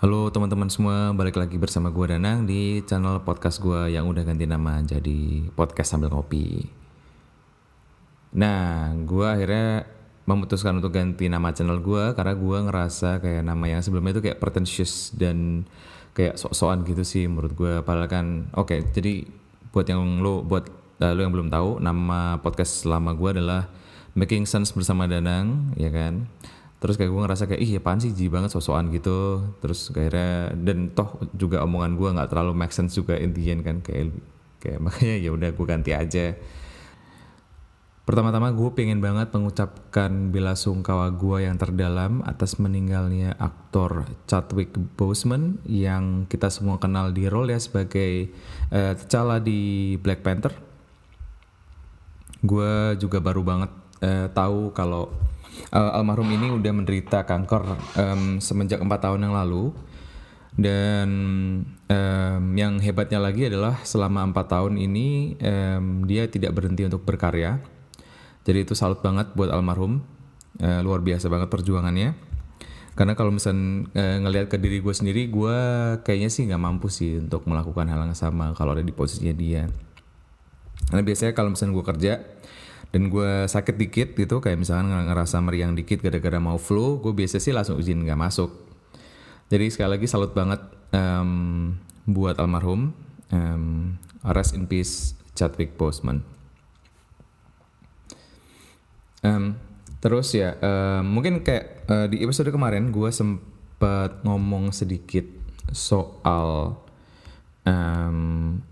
Halo teman-teman semua, balik lagi bersama gue Danang di channel podcast gue yang udah ganti nama jadi podcast sambil ngopi. Nah, gue akhirnya memutuskan untuk ganti nama channel gue karena gue ngerasa kayak nama yang sebelumnya itu kayak pretentious dan kayak sok-sokan gitu sih menurut gue. Padahal kan, oke, okay, jadi buat yang lo, buat uh, lo yang belum tahu, nama podcast lama gue adalah Making Sense bersama Danang, ya kan terus kayak gue ngerasa kayak ih apaan sih? Ji banget sosokan gitu. Terus akhirnya dan toh juga omongan gue nggak terlalu make sense juga intinya kan kayak kayak makanya ya udah gue ganti aja. Pertama-tama gue pengen banget mengucapkan bela sungkawa gue yang terdalam atas meninggalnya aktor Chadwick Boseman yang kita semua kenal di role ya sebagai uh, T'Challa di Black Panther. Gue juga baru banget uh, tahu kalau uh, almarhum ini udah menderita kanker um, semenjak empat tahun yang lalu. Dan um, yang hebatnya lagi adalah selama empat tahun ini um, dia tidak berhenti untuk berkarya. Jadi itu salut banget buat almarhum. Uh, luar biasa banget perjuangannya. Karena kalau misalnya uh, ngelihat ke diri gue sendiri gue kayaknya sih nggak mampu sih untuk melakukan hal yang sama kalau ada di posisinya dia. Karena biasanya kalau misalnya gue kerja dan gue sakit dikit gitu kayak misalkan ngerasa meriang dikit gara-gara mau flu gue biasa sih langsung izin nggak masuk. Jadi sekali lagi salut banget um, buat almarhum um, rest in peace Chadwick Boseman. Um, terus ya um, mungkin kayak uh, di episode kemarin gue sempat ngomong sedikit soal um,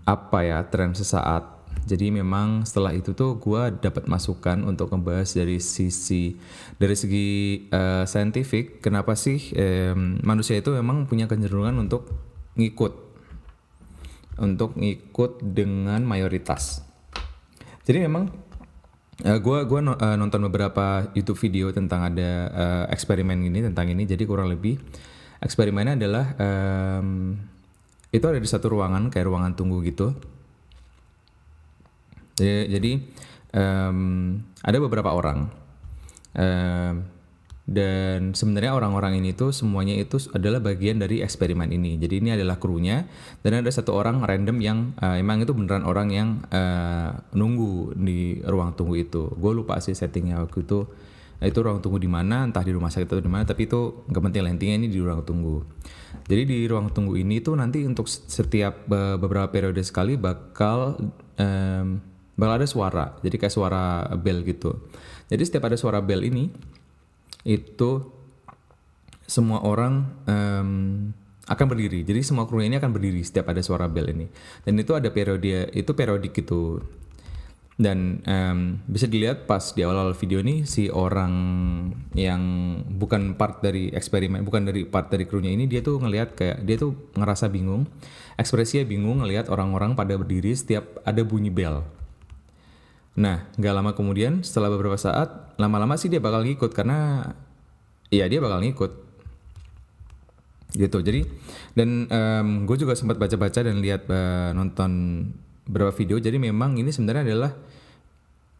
apa ya tren sesaat jadi memang setelah itu tuh gue dapat masukan untuk ngebahas dari sisi dari segi uh, scientific kenapa sih um, manusia itu memang punya kecenderungan untuk ngikut untuk ngikut dengan mayoritas. Jadi memang uh, eh, gue gua uh, nonton beberapa YouTube video tentang ada uh, eksperimen ini tentang ini. Jadi kurang lebih eksperimennya adalah um, itu ada di satu ruangan kayak ruangan tunggu gitu jadi, um, ada beberapa orang um, dan sebenarnya orang-orang ini tuh semuanya itu adalah bagian dari eksperimen ini. Jadi ini adalah krunya dan ada satu orang random yang uh, emang itu beneran orang yang uh, nunggu di ruang tunggu itu. Gue lupa sih settingnya waktu itu itu ruang tunggu di mana, entah di rumah sakit atau di mana, tapi itu nggak penting lah intinya ini di ruang tunggu. Jadi di ruang tunggu ini tuh nanti untuk setiap beberapa periode sekali bakal um, bakal ada suara. Jadi kayak suara bell gitu. Jadi setiap ada suara bell ini itu semua orang um, akan berdiri. Jadi semua kru ini akan berdiri setiap ada suara bell ini. Dan itu ada periode itu periodik gitu. Dan um, bisa dilihat pas di awal-awal video ini si orang yang bukan part dari eksperimen bukan dari part dari krunya ini dia tuh ngelihat kayak dia tuh ngerasa bingung. Ekspresinya bingung ngelihat orang-orang pada berdiri setiap ada bunyi bell Nah, nggak lama kemudian setelah beberapa saat, lama-lama sih dia bakal ngikut karena ya dia bakal ngikut. Gitu. Jadi dan um, gue juga sempat baca-baca dan lihat uh, nonton beberapa video. Jadi memang ini sebenarnya adalah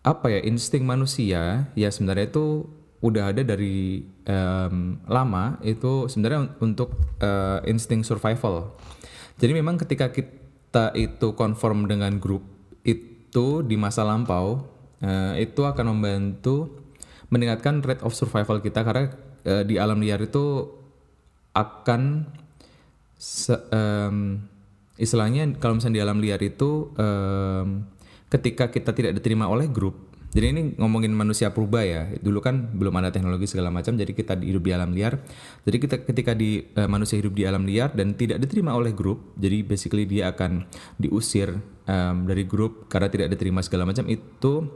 apa ya insting manusia ya sebenarnya itu udah ada dari um, lama itu sebenarnya untuk uh, insting survival. Jadi memang ketika kita itu konform dengan grup itu di masa lampau uh, itu akan membantu meningkatkan rate of survival kita karena uh, di alam liar itu akan se, um, istilahnya kalau misalnya di alam liar itu um, ketika kita tidak diterima oleh grup jadi ini ngomongin manusia purba ya. Dulu kan belum ada teknologi segala macam, jadi kita hidup di alam liar. Jadi kita ketika di uh, manusia hidup di alam liar dan tidak diterima oleh grup, jadi basically dia akan diusir um, dari grup karena tidak diterima segala macam itu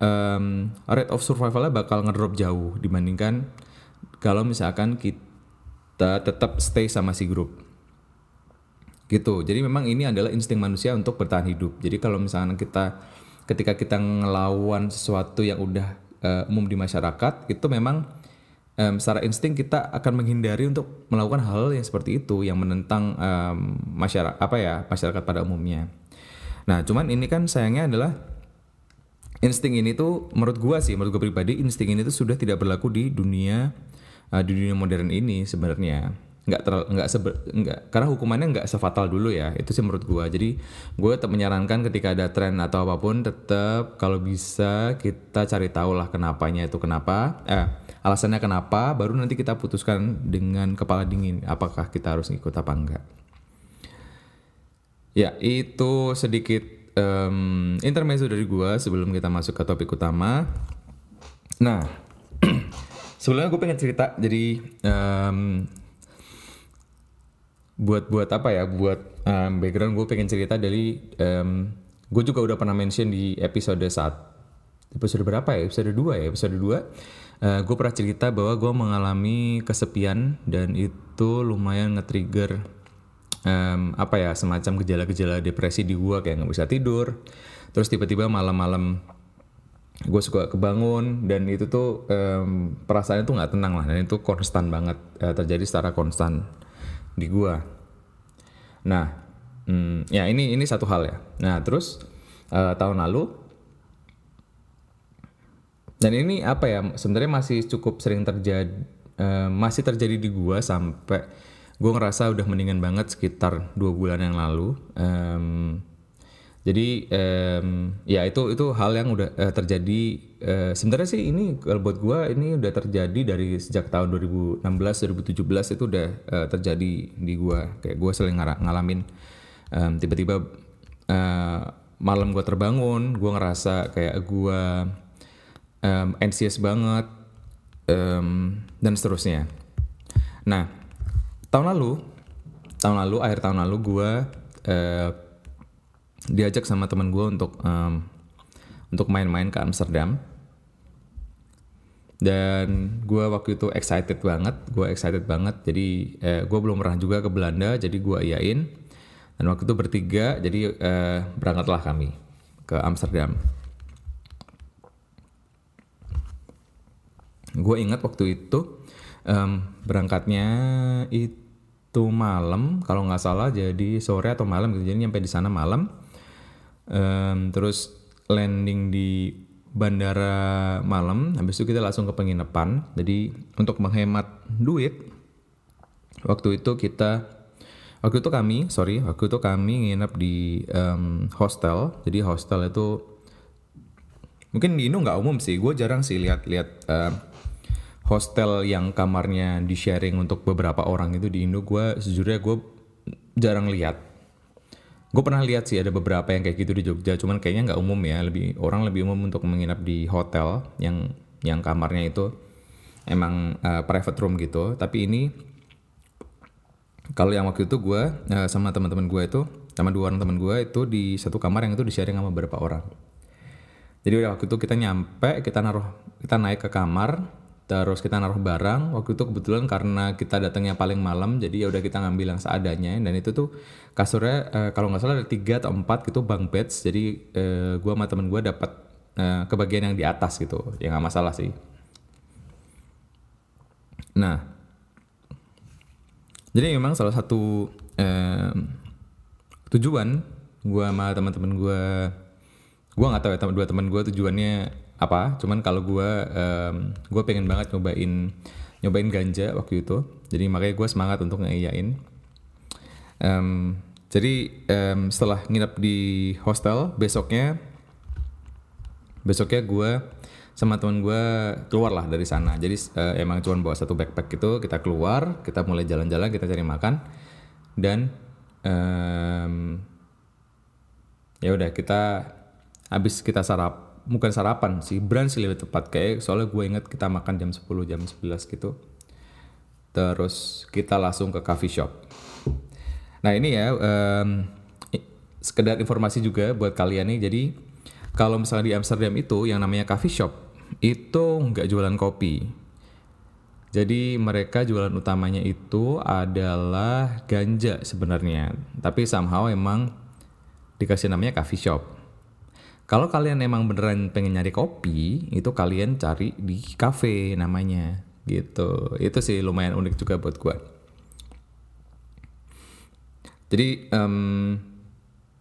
um, rate of survivalnya bakal ngedrop jauh dibandingkan kalau misalkan kita tetap stay sama si grup gitu jadi memang ini adalah insting manusia untuk bertahan hidup jadi kalau misalkan kita ketika kita ngelawan sesuatu yang udah uh, umum di masyarakat itu memang um, secara insting kita akan menghindari untuk melakukan hal yang seperti itu yang menentang um, masyarakat apa ya masyarakat pada umumnya. Nah, cuman ini kan sayangnya adalah insting ini tuh menurut gua sih, menurut gua pribadi insting ini tuh sudah tidak berlaku di dunia uh, di dunia modern ini sebenarnya. Nggak terlalu nggak sebe, nggak karena hukumannya nggak sefatal dulu ya itu sih menurut gue jadi gue tetap menyarankan ketika ada tren atau apa pun tetap kalau bisa kita cari tahu lah kenapanya itu kenapa eh alasannya kenapa baru nanti kita putuskan dengan kepala dingin apakah kita harus ikut apa enggak. Ya itu sedikit um, intermezzo dari gue sebelum kita masuk ke topik utama. Nah sebelumnya gue pengen cerita jadi um, buat buat apa ya? Buat um, background gue pengen cerita dari um, gue juga udah pernah mention di episode saat episode berapa ya? Episode 2 ya? Episode 2 uh, gue pernah cerita bahwa gue mengalami kesepian dan itu lumayan nge-trigger um, apa ya? Semacam gejala-gejala depresi di gue kayak nggak bisa tidur. Terus tiba-tiba malam-malam gue suka kebangun dan itu tuh um, perasaannya tuh nggak tenang lah. Dan itu konstan banget uh, terjadi secara konstan di gua. Nah, hmm, ya ini ini satu hal ya. Nah terus uh, tahun lalu dan ini apa ya sebenarnya masih cukup sering terjadi uh, masih terjadi di gua sampai gue ngerasa udah mendingan banget sekitar dua bulan yang lalu. Um, jadi um, ya itu itu hal yang udah uh, terjadi uh, sebenarnya sih ini kalau buat gue ini udah terjadi dari sejak tahun 2016 2017 itu udah uh, terjadi di gue kayak gue sering ngalamin um, tiba-tiba uh, malam gue terbangun gue ngerasa kayak gue um, anxious banget um, dan seterusnya. Nah tahun lalu tahun lalu akhir tahun lalu gue uh, diajak sama teman gue untuk um, untuk main-main ke Amsterdam. Dan gue waktu itu excited banget gue excited banget. Jadi eh, gue belum pernah juga ke Belanda jadi gue iyain dan waktu itu bertiga jadi eh, berangkatlah kami ke Amsterdam. Gue ingat waktu itu um, berangkatnya itu malam kalau nggak salah jadi sore atau malam gitu. Jadi nyampe di sana malam. Um, terus landing di bandara malam habis itu kita langsung ke penginapan. Jadi untuk menghemat duit waktu itu kita waktu itu kami sorry waktu itu kami nginep di um, hostel. Jadi hostel itu mungkin di Indo nggak umum sih. Gue jarang sih lihat-lihat uh, hostel yang kamarnya di sharing untuk beberapa orang itu di Indo. Gue sejujurnya gue jarang lihat gue pernah lihat sih ada beberapa yang kayak gitu di Jogja cuman kayaknya nggak umum ya. Lebih orang lebih umum untuk menginap di hotel yang yang kamarnya itu emang uh, private room gitu. Tapi ini kalau yang waktu itu gue uh, sama teman-teman gue itu sama dua orang teman gue itu di satu kamar yang itu di sharing sama beberapa orang. Jadi waktu itu kita nyampe kita naruh kita naik ke kamar terus kita naruh barang. Waktu itu kebetulan karena kita datangnya paling malam jadi ya udah kita ngambil yang seadanya. Dan itu tuh kasurnya uh, kalau nggak salah ada tiga atau empat gitu bang beds. Jadi uh, gua sama temen gua dapat uh, kebagian yang di atas gitu. Ya nggak masalah sih. Nah jadi memang salah satu uh, tujuan gua sama teman-teman gua gua nggak tahu ya dua teman gua tujuannya apa? Cuman kalau gue um, gue pengen banget nyobain nyobain ganja waktu itu. Jadi makanya gue semangat untuk ngeiyain. Um, jadi um, setelah nginep di hostel besoknya besoknya gue sama teman gue keluar lah dari sana. Jadi uh, emang cuma bawa satu backpack gitu kita keluar kita mulai jalan-jalan kita cari makan. Dan um, ya udah kita habis kita sarap bukan sarapan sih brunch lebih tepat. Kayak soalnya gue inget kita makan jam 10 jam 11 gitu. Terus kita langsung ke coffee shop. Nah ini ya um, sekedar informasi juga buat kalian nih. Jadi kalau misalnya di Amsterdam itu yang namanya coffee shop itu nggak jualan kopi. Jadi mereka jualan utamanya itu adalah ganja sebenarnya. Tapi somehow emang dikasih namanya coffee shop kalau kalian emang beneran pengen nyari kopi, itu kalian cari di cafe namanya gitu. Itu sih lumayan unik juga buat gue. Jadi um,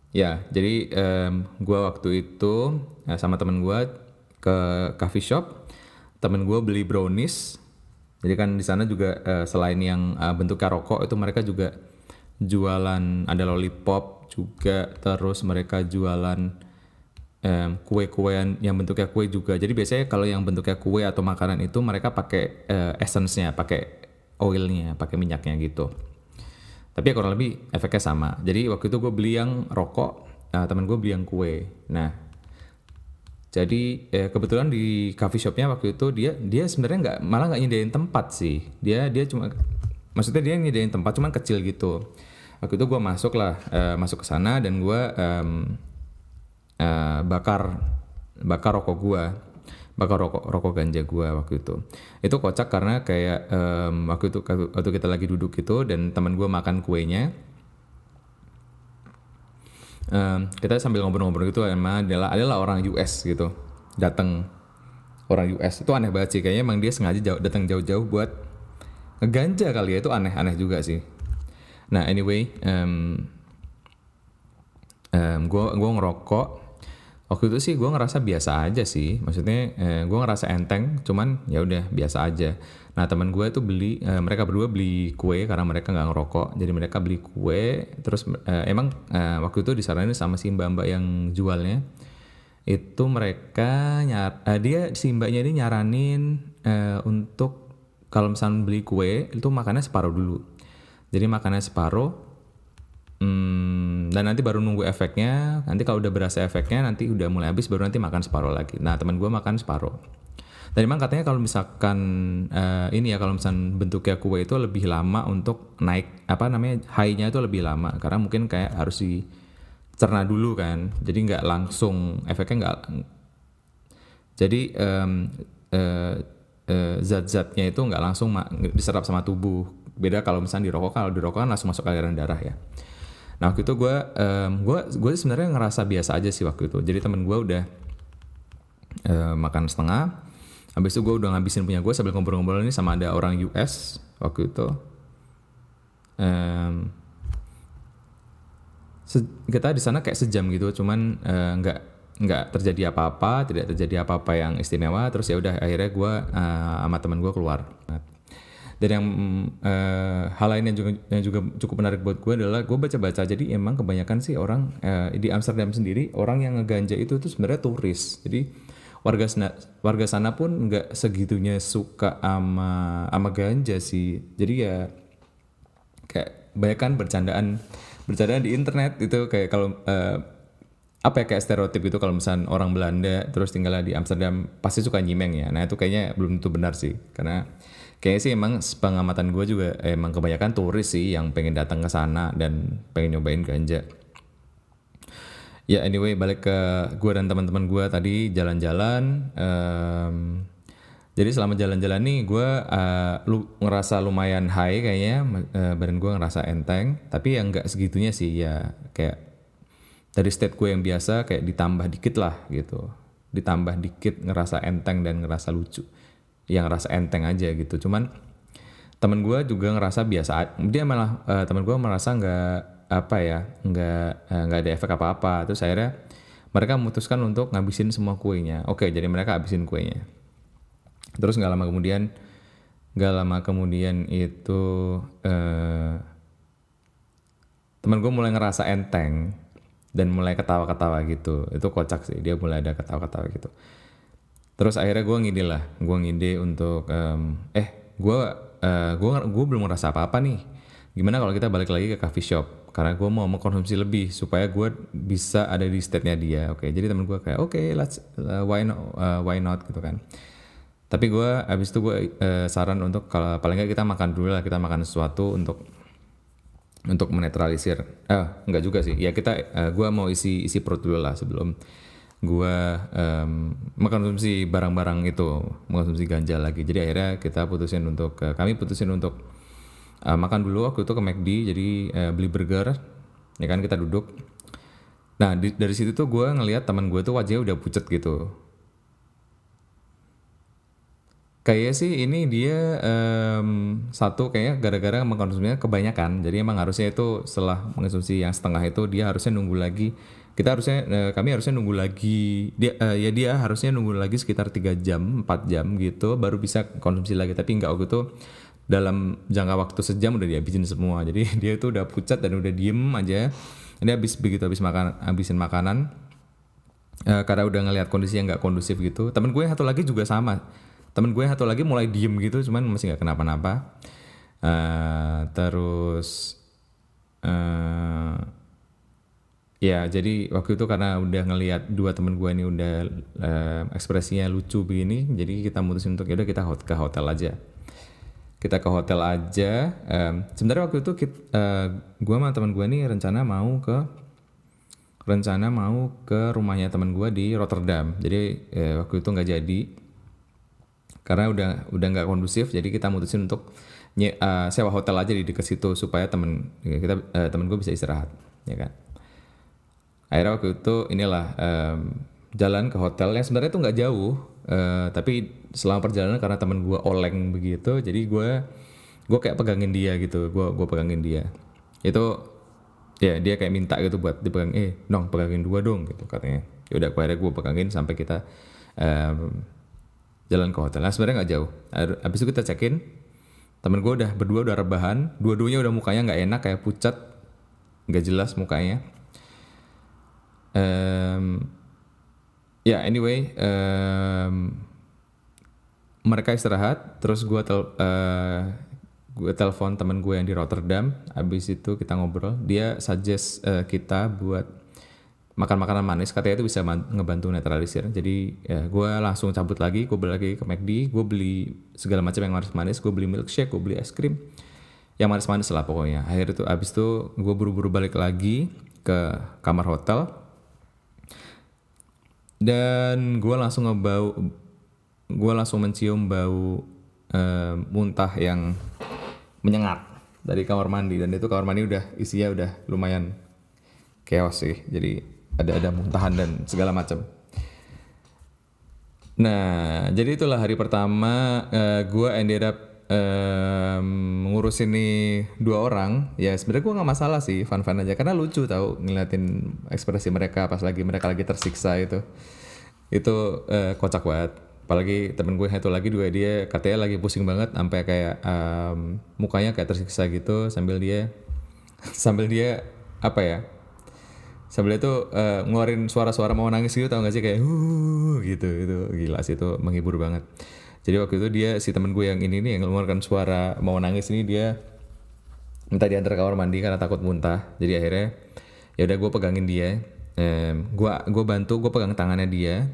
ya, jadi um, gue waktu itu ya, sama temen gue ke coffee shop. Temen gue beli brownies. Jadi kan di sana juga uh, selain yang uh, bentuknya rokok itu mereka juga jualan ada lollipop juga terus mereka jualan um, kue-kuean yang bentuknya kue juga. Jadi biasanya kalau yang bentuknya kue atau makanan itu mereka pakai uh, essence-nya, pakai oilnya, pakai minyaknya gitu. Tapi ya kurang lebih efeknya sama. Jadi waktu itu gue beli yang rokok, nah, temen gue beli yang kue. Nah jadi eh, kebetulan di coffee shopnya waktu itu dia dia sebenarnya nggak malah nggak nyediain tempat sih. Dia dia cuma maksudnya dia nyediain tempat cuman kecil gitu. Waktu itu gue masuk lah eh, masuk ke sana dan gue uh, bakar bakar rokok gue bakar rokok rokok ganja gue waktu itu. Itu kocak karena kayak um, waktu itu waktu kita lagi duduk gitu dan teman gue makan kuenya um, kita sambil ngobrol-ngobrol gitu emang adalah adalah orang US gitu datang orang US itu aneh banget sih kayaknya emang dia sengaja jauh, datang jauh-jauh buat ngeganja kali ya itu aneh-aneh juga sih. Nah anyway um, um, gue gua ngerokok waktu itu sih gue ngerasa biasa aja sih maksudnya eh, gue ngerasa enteng cuman ya udah biasa aja Nah teman gue tuh beli, uh, mereka berdua beli kue karena mereka nggak ngerokok, jadi mereka beli kue. Terus uh, emang uh, waktu itu disaranin sama si mbak-mbak yang jualnya, itu mereka nyar, uh, dia si mbaknya ini nyaranin uh, untuk kalau misalnya beli kue itu makannya separuh dulu. Jadi makannya separuh, Hmm, dan nanti baru nunggu efeknya. Nanti kalau udah berasa efeknya, nanti udah mulai habis, baru nanti makan separuh lagi. Nah teman gue makan separuh. Dan memang katanya kalau misalkan uh, ini ya kalau misalkan bentuknya kue itu lebih lama untuk naik apa namanya high-nya itu lebih lama karena mungkin kayak harus dicerna dulu kan. Jadi nggak langsung efeknya nggak. Jadi um, uh, uh, zat-zatnya itu nggak langsung diserap sama tubuh. Beda kalau misalnya di rokok kalau di rokok kan langsung masuk aliran darah ya. Nah waktu itu gue um, gue gue sebenarnya ngerasa biasa aja sih waktu itu. Jadi temen gue udah uh, makan setengah Habis itu gue udah ngabisin punya gue sambil ngobrol-ngobrol ini sama ada orang US waktu itu. Um, kita di sana kayak sejam gitu, cuman uh, nggak nggak terjadi apa-apa, tidak terjadi apa-apa yang istimewa. Terus ya udah akhirnya gue uh, sama teman gue keluar. Dan yang uh, hal lain yang juga yang juga cukup menarik buat gue adalah gue baca-baca. Jadi emang kebanyakan sih orang uh, di Amsterdam sendiri orang yang ngeganja itu tuh sebenarnya turis. Jadi warga sana warga sana pun nggak segitunya suka ama ama ganja sih jadi ya kayak banyak kan bercandaan bercandaan di internet itu kayak kalau uh, apa ya kayak stereotip itu kalau misalnya orang Belanda terus tinggal di Amsterdam pasti suka nyimeng ya nah itu kayaknya belum tentu benar sih karena kayaknya sih emang pengamatan gue juga emang kebanyakan turis sih yang pengen datang ke sana dan pengen nyobain ganja Ya anyway balik ke gue dan teman-teman gue tadi jalan-jalan. Um, jadi selama jalan-jalan nih gue uh, lu ngerasa lumayan high kayaknya uh, badan gue ngerasa enteng. Tapi yang nggak segitunya sih ya kayak dari state gue yang biasa kayak ditambah dikit lah gitu. Ditambah dikit ngerasa enteng dan ngerasa lucu. Yang ngerasa enteng aja gitu. Cuman temen gue juga ngerasa biasa. Dia malah uh, temen gue merasa nggak apa ya nggak eh, nggak ada efek apa-apa terus akhirnya mereka memutuskan untuk ngabisin semua kuenya oke jadi mereka habisin kuenya terus nggak lama kemudian nggak lama kemudian itu eh, teman gue mulai ngerasa enteng dan mulai ketawa-ketawa gitu itu kocak sih dia mulai ada ketawa-ketawa gitu terus akhirnya gue ngide lah gue ngide untuk um, eh gue uh, gue gue belum ngerasa apa-apa nih. Gimana kalau kita balik lagi ke coffee shop? Karena gue mau mengkonsumsi lebih supaya gue bisa ada di state-nya dia oke. Okay, jadi temen gue kayak oke okay, let's uh, why not uh, why not? Gitu kan. Tapi gue abis itu gue uh, saran untuk kalau paling nggak kita makan dulu lah kita makan sesuatu untuk untuk menetralisir. Eh uh, nggak juga sih. Ya kita uh, gue mau isi isi perut dulu lah sebelum gue um, mengkonsumsi barang-barang itu mengkonsumsi ganja lagi jadi akhirnya kita putusin untuk uh, kami putusin untuk uh, makan dulu waktu itu ke McD jadi uh, beli burger ya kan kita duduk nah di, dari situ tuh gue ngelihat teman gue tuh wajahnya udah pucet gitu Kayaknya sih ini dia em, satu kayaknya gara-gara mengkonsumsinya kebanyakan. Jadi emang harusnya itu setelah mengkonsumsi yang setengah itu dia harusnya nunggu lagi. Kita harusnya eh, kami harusnya nunggu lagi dia eh, ya dia harusnya nunggu lagi sekitar 3 jam, 4 jam gitu baru bisa konsumsi lagi. Tapi enggak waktu itu dalam jangka waktu sejam udah dihabisin semua. Jadi dia itu udah pucat dan udah diem aja. Ini habis begitu habis makan habisin makanan eh, karena udah ngelihat kondisi yang nggak kondusif gitu. Temen gue satu lagi juga sama. Temen gue satu lagi mulai diem gitu, cuman masih nggak kenapa-napa. Eh, terus ya jadi waktu itu karena udah ngelihat dua temen gue ini udah eh, ekspresinya lucu begini, jadi kita mutusin untuk yaudah kita hot ke hotel aja. Kita ke hotel aja. Em, sebenarnya waktu itu kita, eh, gue sama temen gue ini rencana mau ke rencana mau ke rumahnya teman gue di Rotterdam. Jadi eh, waktu itu nggak jadi karena udah udah nggak kondusif. Jadi kita mutusin untuk eh, sewa hotel aja di dekat situ supaya temen ya, kita eh, temen gue bisa istirahat, ya kan. Akhirnya waktu itu inilah em, jalan ke hotel yang sebenarnya itu nggak jauh, eh, tapi selama perjalanan karena temen gue oleng begitu, jadi gue gue kayak pegangin dia gitu, gue gue pegangin dia. Itu ya dia kayak minta gitu buat dipegang eh dong pegangin dua dong gitu katanya. Ya udah akhirnya gue pegangin sampai kita em, jalan ke hotel. Nah sebenarnya nggak jauh. Habis itu kita check in temen gue udah berdua udah rebahan dua-duanya udah mukanya nggak enak kayak pucat nggak jelas mukanya Em, ya anyway em, mereka istirahat terus gue tel eh, gue telepon temen gue yang di Rotterdam. Habis itu kita ngobrol. Dia suggest eh, kita buat makan makanan manis. Katanya itu bisa ngebantu netralisir. Jadi ya gue langsung cabut lagi. Gue beli lagi ke McD gue beli segala macam yang manis-manis. Gue beli milkshake gue beli es krim. Yang manis-manis lah pokoknya. Akhir itu abis itu gue buru-buru balik lagi ke kamar hotel dan gue langsung ngebau gue langsung mencium bau eh, muntah yang menyengat dari kamar mandi. Dan itu kamar mandi udah isinya udah lumayan chaos sih. Jadi ada ada muntahan dan segala macam nah jadi itulah hari pertama eh, gue ended up em, ngurusin nih dua orang ya sebenarnya gue nggak masalah sih fun aja. Karena lucu tau ngeliatin ekspresi mereka pas lagi mereka lagi tersiksa itu. Itu eh, kocak banget. Apalagi temen gue satu lagi juga dia katanya lagi pusing banget sampai kayak em, mukanya kayak tersiksa gitu sambil dia sambil dia apa ya sambil itu eh, ngeluarin suara-suara mau nangis gitu tau gak sih? Kayak gitu. Itu gila sih itu menghibur banget jadi waktu itu dia si temen gue yang ini nih yang ngeluarkan suara mau nangis ini dia minta diantar ke kamar mandi karena takut muntah. Jadi akhirnya ya udah gue pegangin dia Em, gue gue bantu gue pegang tangannya dia.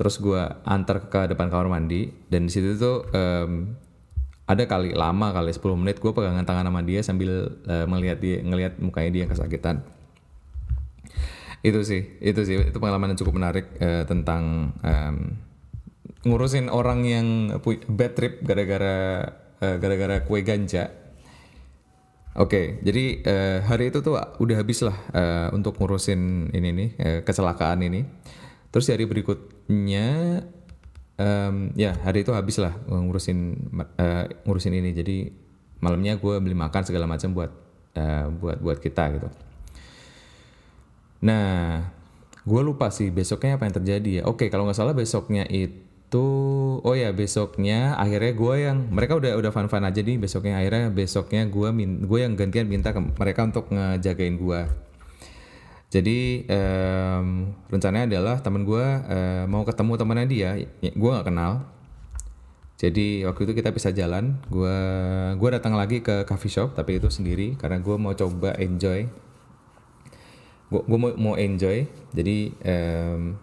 Terus gue antar ke depan kamar mandi dan di situ tuh em, ada kali lama kali 10 menit gue pegangan tangan sama dia sambil eh, melihat dia ngelihat mukanya dia yang kesakitan. Itu sih itu sih itu pengalaman yang cukup menarik eh, tentang em, ngurusin orang yang bad trip gara-gara eh, gara-gara kue ganja Oke, jadi eh, hari itu tuh udah habis lah eh, untuk ngurusin ini nih eh, kecelakaan ini. Terus hari berikutnya, em, ya hari itu habis lah ngurusin eh, ngurusin ini. Jadi malamnya gue beli makan segala macam buat eh, buat buat kita gitu. Nah, gue lupa sih besoknya apa yang terjadi ya. Oke, kalau nggak salah besoknya itu, oh ya besoknya akhirnya gue yang mereka udah udah fun fun aja nih besoknya akhirnya besoknya gue min gue yang gantian minta ke mereka untuk ngejagain gue. Jadi em, rencananya adalah temen gue eh, mau ketemu temennya dia, ya, gue nggak kenal. Jadi waktu itu kita bisa jalan, gue gue datang lagi ke coffee shop tapi itu sendiri karena gue mau coba enjoy gue mau mau enjoy jadi em,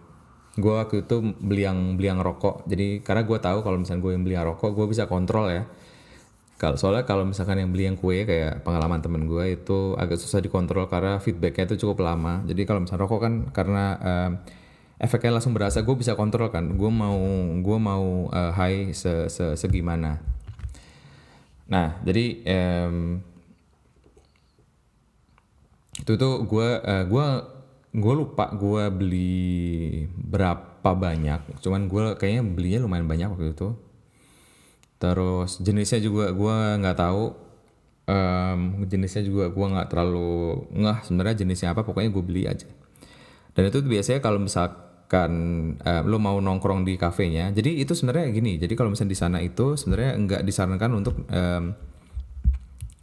gue waktu itu beli yang beli yang rokok. Jadi karena gue tahu kalau misalnya gue yang beli yang rokok gue bisa kontrol ya. Kalau soalnya kalau misalkan yang beli yang kue kayak pengalaman temen gue itu agak susah dikontrol karena feedbacknya itu cukup lama. Jadi kalau misalnya rokok kan karena em, efeknya langsung berasa gue bisa kontrol kan. Gue mau gue mau eh, high se, se segimana. Nah jadi em, itu tuh gue gue gue lupa gue beli berapa banyak cuman gue kayaknya belinya lumayan banyak waktu itu. Terus jenisnya juga gue nggak tahu um, jenisnya juga gue nggak terlalu ngeh sebenarnya jenisnya apa pokoknya gue beli aja. Dan itu biasanya kalau misalkan um, lo mau nongkrong di kafenya jadi itu sebenarnya gini jadi kalau misalnya di sana itu sebenarnya nggak disarankan untuk um,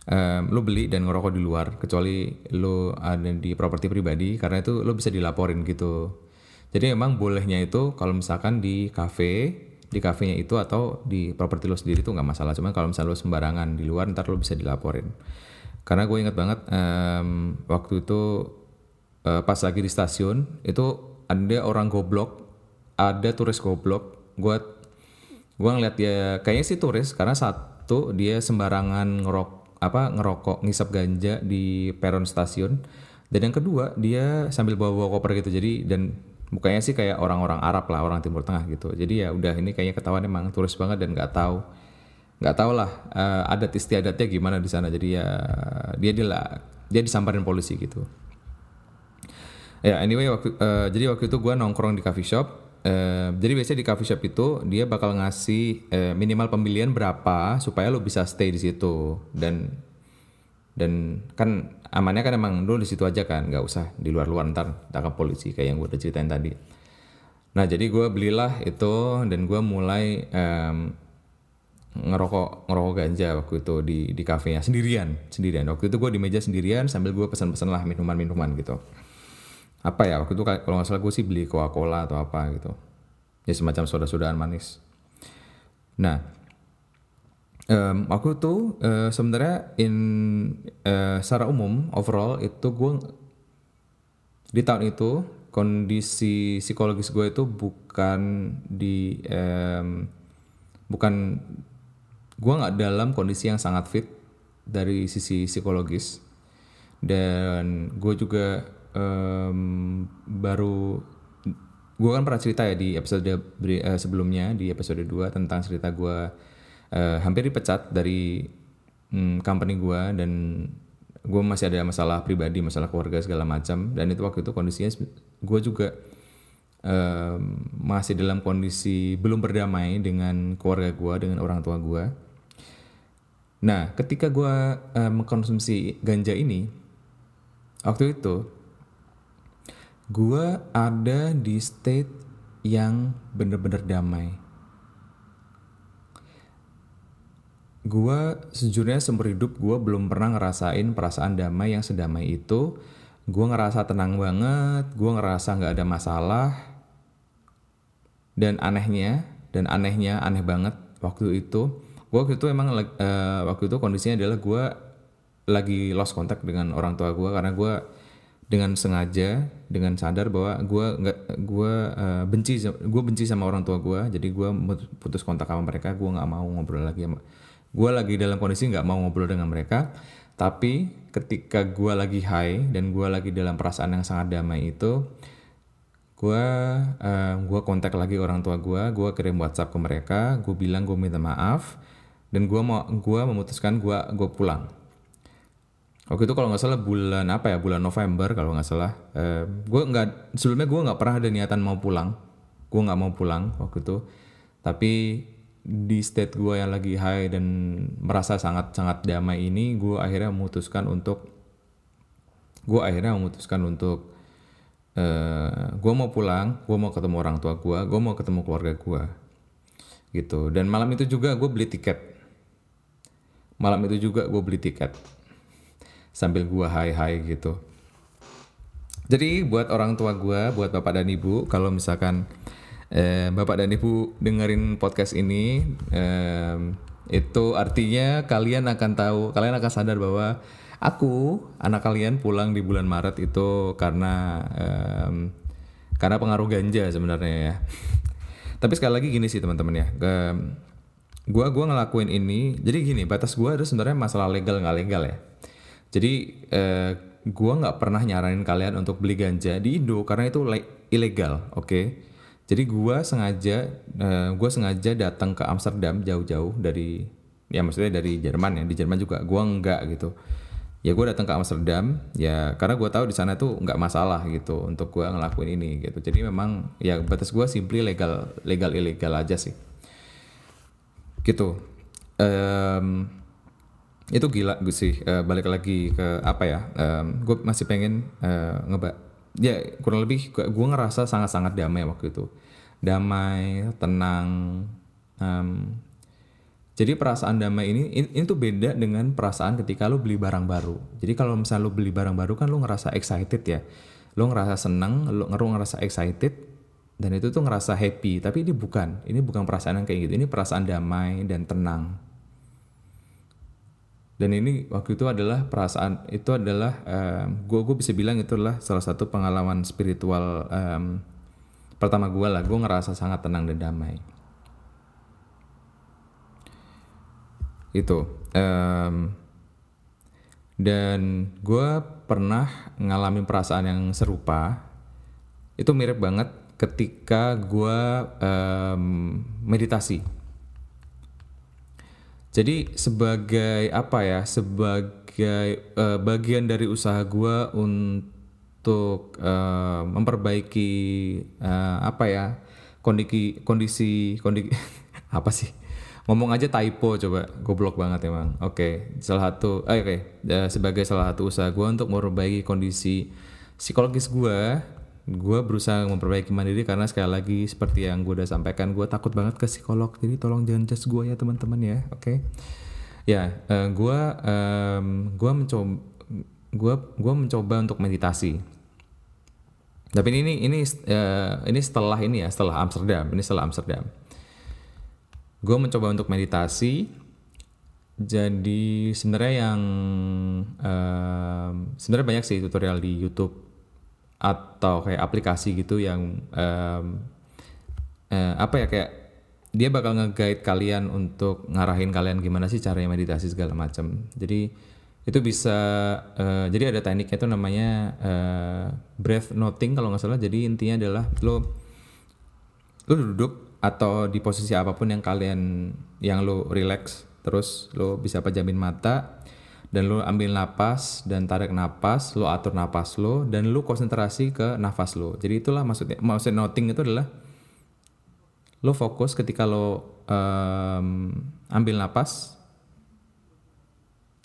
um, lo beli dan ngerokok di luar kecuali lo ada di properti pribadi karena itu lo bisa dilaporin gitu. Jadi memang bolehnya itu kalau misalkan di kafe di kafenya itu atau di properti lo sendiri itu nggak masalah. Cuman kalau misalnya lo sembarangan di luar ntar lo bisa dilaporin. Karena gue inget banget um, waktu itu uh, pas lagi di stasiun itu ada orang goblok ada turis goblok. Gue gue ngeliat dia kayaknya sih turis karena satu dia sembarangan ngerok apa ngerokok ngisap ganja di peron stasiun. Dan yang kedua dia sambil bawa bawa koper gitu. Jadi dan mukanya sih kayak orang-orang Arab lah orang Timur Tengah gitu. Jadi ya udah ini kayaknya ketahuan emang turis banget dan nggak tahu nggak tahu lah uh, adat istiadatnya gimana di sana. Jadi ya dia dia lah dia disamperin polisi gitu. Ya anyway waktu uh, jadi waktu itu gue nongkrong di coffee shop uh, jadi biasanya di coffee shop itu dia bakal ngasih uh, minimal pembelian berapa supaya lo bisa stay di situ. Dan dan kan amannya kan emang dulu di situ aja kan nggak usah di luar-luar ntar tangkap polisi kayak yang gue udah ceritain tadi. Nah jadi gue belilah itu dan gue mulai um, ngerokok ngerokok ganja waktu itu di di kafenya sendirian sendirian. Waktu itu gue di meja sendirian sambil gue pesan-pesan lah minuman-minuman gitu apa ya waktu itu kalau nggak salah gue sih beli coca cola atau apa gitu. Ya semacam soda-sodaan manis. Nah Um, aku tuh uh, sebenarnya in uh, secara umum overall itu gue di tahun itu kondisi psikologis gue itu bukan di um, bukan gue nggak dalam kondisi yang sangat fit dari sisi psikologis. Dan gue juga um, baru gue kan pernah cerita ya di episode uh, sebelumnya di episode 2 tentang cerita gue uh, hampir dipecat dari um, company gue dan gue masih ada masalah pribadi masalah keluarga segala macam. Dan itu waktu itu kondisinya gue juga um, masih dalam kondisi belum berdamai dengan keluarga gue dengan orang tua gue nah ketika gue uh, mengkonsumsi ganja ini waktu itu gue ada di state yang bener-bener damai. Gue sejujurnya seumur hidup gue belum pernah ngerasain perasaan damai yang sedamai itu. Gue ngerasa tenang banget gue ngerasa nggak ada masalah. Dan anehnya dan anehnya aneh banget waktu itu. Gue waktu itu emang uh, waktu itu kondisinya adalah gue lagi lost contact dengan orang tua gue karena gue dengan sengaja dengan sadar bahwa gue nggak gue uh, benci gue benci sama orang tua gue jadi gue putus kontak sama mereka gue nggak mau ngobrol lagi sama gue lagi dalam kondisi nggak mau ngobrol dengan mereka. Tapi ketika gue lagi high dan gue lagi dalam perasaan yang sangat damai itu gue uh, gue kontak lagi orang tua gue gue kirim WhatsApp ke mereka gue bilang gue minta maaf dan gue mau gue memutuskan gue gue pulang Waktu itu kalau nggak salah bulan apa ya bulan November kalau nggak salah. Uh, gue nggak sebelumnya gue nggak pernah ada niatan mau pulang. Gue nggak mau pulang waktu itu. Tapi di state gue yang lagi high dan merasa sangat sangat damai ini gue akhirnya memutuskan untuk gue akhirnya memutuskan untuk eh, gue mau pulang gue mau ketemu orang tua gue gue mau ketemu keluarga gue gitu dan malam itu juga gue beli tiket malam itu juga gue beli tiket sambil high high gitu jadi buat orang tua gue buat bapak dan ibu kalau misalkan eh, Bapak dan Ibu dengerin podcast ini eh, itu artinya kalian akan tahu, kalian akan sadar bahwa aku anak kalian pulang di bulan Maret itu karena eh, karena pengaruh ganja sebenarnya ya. Tapi sekali lagi gini sih teman-teman ya. gua gua ngelakuin ini, jadi gini batas gua ada sebenarnya masalah legal nggak legal ya. Jadi eh, gua nggak pernah nyaranin kalian untuk beli ganja di Indo karena itu ilegal, oke? Okay? Jadi gua sengaja uh, gua sengaja datang ke Amsterdam jauh-jauh dari ya maksudnya dari Jerman ya. Di Jerman juga gua enggak gitu. Ya gue datang ke Amsterdam ya karena gue tahu di sana tuh nggak masalah gitu untuk gue ngelakuin ini gitu. Jadi memang ya batas gue simply legal legal ilegal aja sih. Gitu. um, itu gila gue sih uh, balik lagi ke apa ya um, gue masih pengen uh, ngeba ya kurang lebih gue ngerasa sangat-sangat damai waktu itu damai tenang um, jadi perasaan damai ini, ini tuh beda dengan perasaan ketika lo beli barang baru. Jadi kalau misalnya lo beli barang baru kan lo ngerasa excited ya. Lo ngerasa seneng, lo ngerasa excited dan itu tuh ngerasa happy. Tapi ini bukan, ini bukan perasaan yang kayak gitu. Ini perasaan damai dan tenang. Dan ini waktu itu adalah perasaan itu adalah um, gue gue bisa bilang itu adalah salah satu pengalaman spiritual um, pertama gue lah. Gue ngerasa sangat tenang dan damai. itu um, dan gue pernah ngalamin perasaan yang serupa itu mirip banget ketika gue um, meditasi jadi sebagai apa ya sebagai uh, bagian dari usaha gue untuk uh, memperbaiki uh, apa ya kondisi kondisi kondisi apa sih ngomong aja typo coba goblok banget emang oke okay. salah satu eh, oke okay. uh, sebagai salah satu usaha gue untuk memperbaiki kondisi psikologis gue gue berusaha memperbaiki mandiri karena sekali lagi seperti yang gue udah sampaikan gue takut banget ke psikolog. Jadi tolong jangan just gue ya teman-teman ya oke? Okay? ya uh, gue um, gue mencoba gue gue mencoba untuk meditasi. Tapi ini ini uh, ini setelah ini ya setelah Amsterdam ini setelah Amsterdam. Gue mencoba untuk meditasi. Jadi sebenarnya yang um, sebenarnya banyak sih tutorial di YouTube atau kayak aplikasi gitu yang um, uh, apa ya kayak dia bakal nge-guide kalian untuk ngarahin kalian gimana sih caranya meditasi segala macam. Jadi itu bisa uh, jadi ada tekniknya itu namanya uh, breath noting kalau nggak salah. Jadi intinya adalah lo lo duduk atau di posisi apa pun yang kalian yang lo relax terus lo bisa pejamin mata dan lo ambil napas dan tarik napas lo atur napas lo dan lo konsentrasi ke nafas lo jadi itulah maksudnya maksud noting itu adalah lo fokus ketika lo um, ambil napas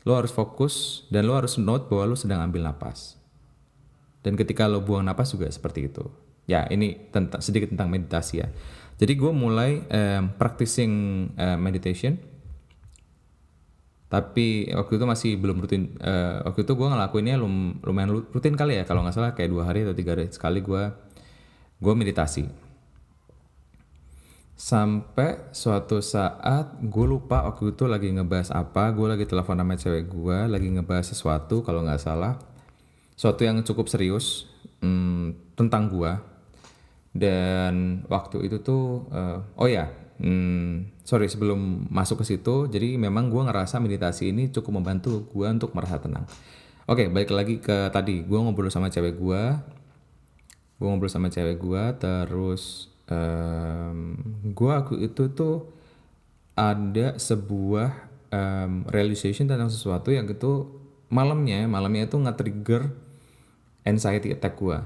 lo harus fokus dan lo harus note bahwa lo sedang ambil napas. Dan ketika lo buang napas juga seperti itu. Ya ini tentang sedikit tentang meditasi ya. Jadi gue mulai um, practicing uh, meditation. Tapi waktu itu masih belum rutin. Uh, waktu itu gue ngelakuinnya lum, lumayan rutin kali ya. Kalau nggak salah kayak dua hari atau tiga hari sekali gue gue meditasi. Sampai suatu saat gue lupa waktu itu lagi ngebahas apa. Gue lagi telepon sama cewek gue, lagi ngebahas sesuatu kalau nggak salah. Suatu yang cukup serius hmm, tentang gue dan waktu itu tuh uh, oh ya hmm, sorry sebelum masuk ke situ jadi memang gue ngerasa meditasi ini cukup membantu gue untuk merasa tenang. Oke balik lagi ke tadi. Gue ngobrol sama cewek gue gue ngobrol sama cewek gue terus um, gue aku itu tuh ada sebuah um, realization tentang sesuatu yang itu malamnya malamnya itu nge-trigger anxiety attack gue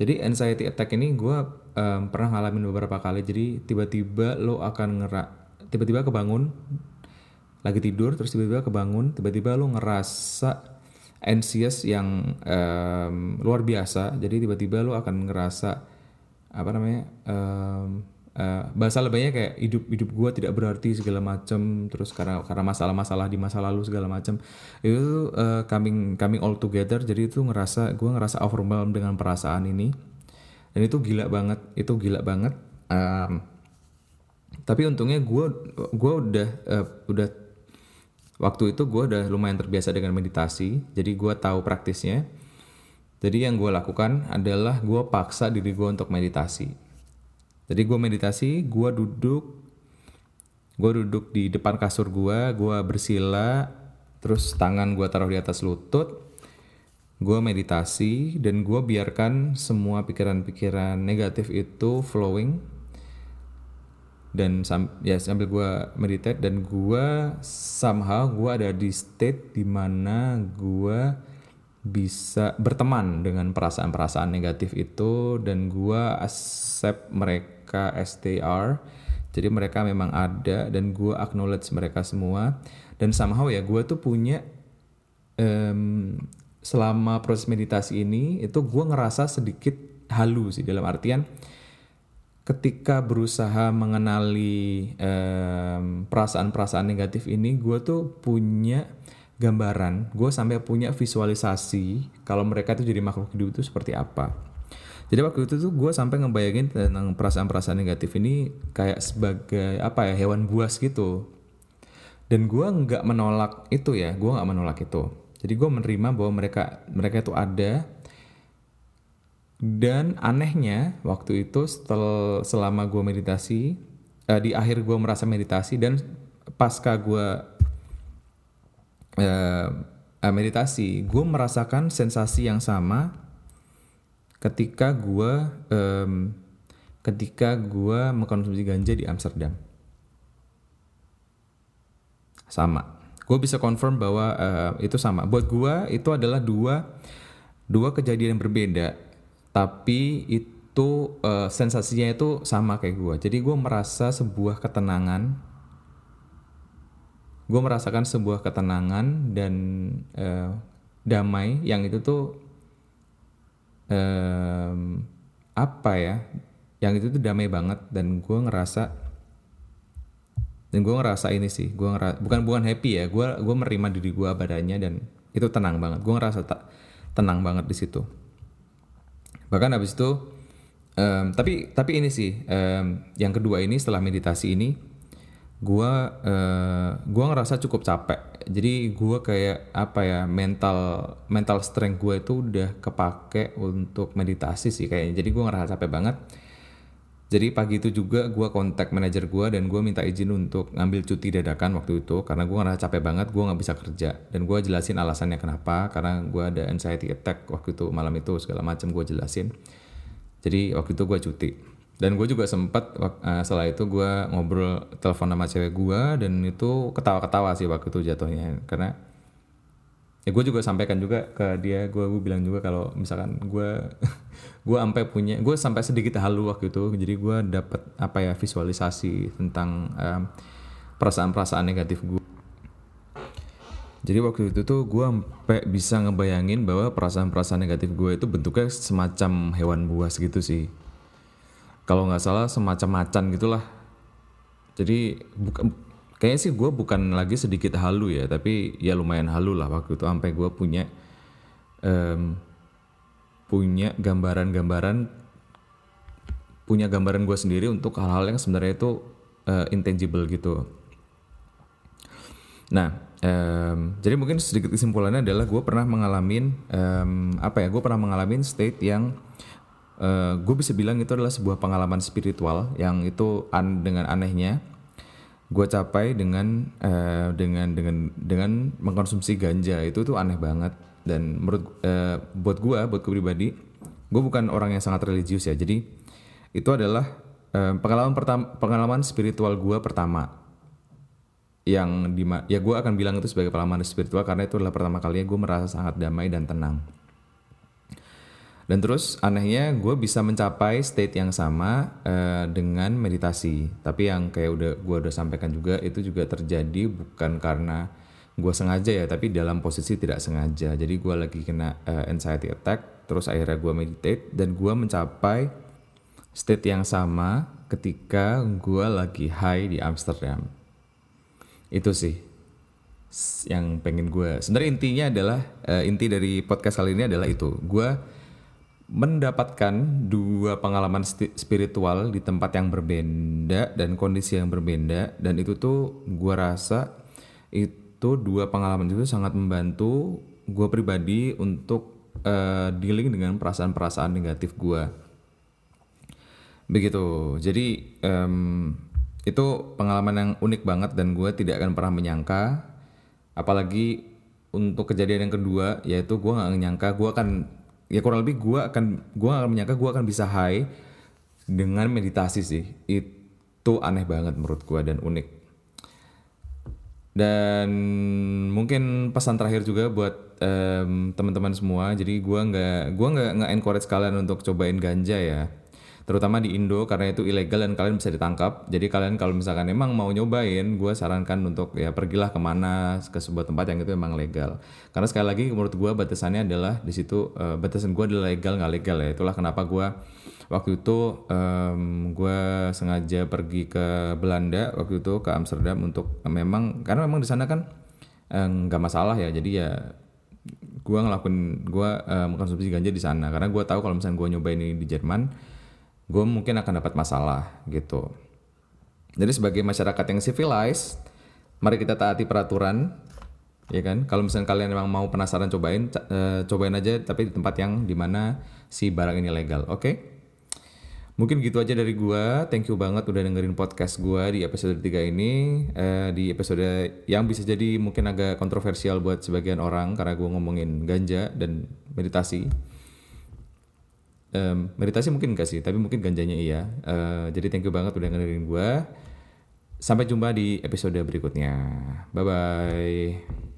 jadi anxiety attack ini gue um, pernah ngalamin beberapa kali. Jadi tiba-tiba lo akan ngerak, tiba-tiba kebangun, lagi tidur, terus tiba-tiba kebangun, tiba-tiba lo ngerasa anxious yang um, luar biasa. Jadi tiba-tiba lo akan ngerasa apa namanya um, uh, bahasa lebihnya kayak hidup hidup gue tidak berarti segala macam terus karena karena masalah-masalah di masa lalu segala macam itu uh, coming coming all together jadi itu ngerasa gue ngerasa overwhelmed dengan perasaan ini dan itu gila banget itu gila banget. Um, tapi untungnya gue gue udah uh, udah waktu itu gue udah lumayan terbiasa dengan meditasi jadi gue tahu praktisnya. Jadi yang gue lakukan adalah gue paksa diri gue untuk meditasi. Jadi gue meditasi, gue duduk, gue duduk di depan kasur gue, gue bersila, terus tangan gue taruh di atas lutut, gue meditasi dan gue biarkan semua pikiran-pikiran negatif itu flowing. Dan sam ya sambil gue meditate dan gue somehow gue ada di state di mana gue bisa berteman dengan perasaan-perasaan negatif itu dan gue accept mereka STR jadi mereka memang ada dan gue acknowledge mereka semua. Dan somehow ya gue tuh punya um, selama proses meditasi ini itu gue ngerasa sedikit halu sih dalam artian ketika berusaha mengenali perasaan-perasaan negatif ini gue tuh punya gambaran gue sampai punya visualisasi kalau mereka tuh jadi makhluk hidup itu seperti apa. Jadi waktu itu tuh gue sampai ngebayangin tentang perasaan-perasaan negatif ini kayak sebagai apa ya hewan buas gitu. Dan gue nggak menolak itu ya gue nggak menolak itu jadi gue menerima bahwa mereka mereka itu ada. Dan anehnya waktu itu setelah selama gue meditasi uh, di akhir gue merasa meditasi dan pasca gue uh, meditasi gue merasakan sensasi yang sama ketika gue um, ketika gue mengkonsumsi ganja di Amsterdam. Sama gue bisa confirm bahwa uh, itu sama. Buat gue itu adalah dua dua kejadian yang berbeda. Tapi itu uh, sensasinya itu sama kayak gue jadi gue merasa sebuah ketenangan. Gue merasakan sebuah ketenangan dan uh, damai yang itu tuh um, apa ya yang itu tuh damai banget dan gue ngerasa dan gue ngerasa ini sih gue ngerasa bukan bukan happy ya gue gue menerima diri gue badannya dan itu tenang banget. Gue ngerasa tak tenang banget di situ. Bahkan habis itu um, tapi tapi ini sih um, yang kedua ini setelah meditasi ini gue uh, gua ngerasa cukup capek. Jadi gue kayak apa ya mental mental strength gue itu udah kepake untuk meditasi sih kayaknya. Jadi gue ngerasa capek banget jadi pagi itu juga gue kontak manajer gue dan gue minta izin untuk ngambil cuti dadakan waktu itu. Karena gue ngerasa capek banget gue nggak bisa kerja. Dan gue jelasin alasannya kenapa. Karena gue ada anxiety attack waktu itu malam itu segala macam gue jelasin. Jadi waktu itu gue cuti. Dan gue juga sempat uh, setelah itu gue ngobrol telepon sama cewek gue dan itu ketawa-ketawa sih waktu itu jatuhnya. Karena ya gue juga sampaikan juga ke dia gue gue bilang juga kalau misalkan gue gue sampai punya gue sampai sedikit halu waktu itu. Jadi gue dapat apa ya visualisasi tentang perasaan-perasaan negatif gue jadi waktu itu tuh gue sampai bisa ngebayangin bahwa perasaan-perasaan negatif gue itu bentuknya semacam hewan buas gitu sih. Kalau nggak salah semacam macan gitulah. Jadi bukan kayaknya sih gue bukan lagi sedikit halu ya tapi ya lumayan halu lah waktu itu. Sampai gue punya um, punya gambaran-gambaran punya gambaran gue sendiri untuk hal-hal yang sebenarnya itu uh, intangible gitu. Nah um, jadi mungkin sedikit kesimpulannya adalah gue pernah mengalami um, apa ya gue pernah mengalami state yang uh, gue bisa bilang itu adalah sebuah pengalaman spiritual yang itu an dengan anehnya gue capai dengan uh, dengan dengan dengan mengkonsumsi ganja. Itu tuh aneh banget. Dan menurut uh, buat gue buat gue pribadi gue bukan orang yang sangat religius ya. Jadi itu adalah uh, pengalaman pertama pengalaman spiritual gue pertama. Yang di ya gue akan bilang itu sebagai pengalaman spiritual karena itu adalah pertama kalinya gue merasa sangat damai dan tenang dan terus anehnya gue bisa mencapai state yang sama uh, dengan meditasi. Tapi yang kayak udah gue udah sampaikan juga itu juga terjadi bukan karena gue sengaja ya, tapi dalam posisi tidak sengaja. Jadi gue lagi kena uh, anxiety attack, terus akhirnya gue meditate dan gue mencapai state yang sama ketika gue lagi high di Amsterdam. Itu sih yang pengen gue. Sebenarnya intinya adalah uh, inti dari podcast kali ini adalah itu. Gue mendapatkan dua pengalaman spiritual di tempat yang berbeda dan kondisi yang berbeda dan itu tuh gue rasa itu dua pengalaman itu sangat membantu gue pribadi untuk uh, dealing dengan perasaan-perasaan negatif gue begitu. Jadi um, itu pengalaman yang unik banget dan gue tidak akan pernah menyangka. Apalagi untuk kejadian yang kedua yaitu gue nggak nyangka gue akan ya kurang lebih gue akan gue akan menyangka gue akan bisa high dengan meditasi sih. Itu aneh banget menurut gue dan unik. Dan mungkin pesan terakhir juga buat um, teman-teman semua. Jadi gue nggak gue nggak nggak encourage kalian untuk cobain ganja ya terutama di Indo karena itu ilegal dan kalian bisa ditangkap. Jadi kalian kalau misalkan emang mau nyobain, gue sarankan untuk ya pergilah ke mana ke sebuah tempat yang itu emang legal. Karena sekali lagi menurut gue batasannya adalah di situ uh, batasan gue adalah legal nggak legal ya. Itulah kenapa gue waktu itu um, gue sengaja pergi ke Belanda waktu itu ke Amsterdam untuk memang karena memang di sana kan nggak uh, masalah ya. Jadi ya gue ngelakuin gue uh, mengkonsumsi ganja di sana karena gue tahu kalau misalnya gue nyobain ini di Jerman gue mungkin akan dapat masalah gitu. Jadi sebagai masyarakat yang civilized, mari kita taati peraturan, ya kan? Kalau misalnya kalian memang mau penasaran cobain, uh, cobain aja tapi di tempat yang di mana si barang ini legal, oke? Okay? Mungkin gitu aja dari gua. Thank you banget udah dengerin podcast gua di episode 3 ini. Uh, di episode yang bisa jadi mungkin agak kontroversial buat sebagian orang karena gua ngomongin ganja dan meditasi um, meditasi mungkin enggak sih tapi mungkin ganjanya iya. Uh, jadi thank you banget udah dengerin gue sampai jumpa di episode berikutnya. Bye bye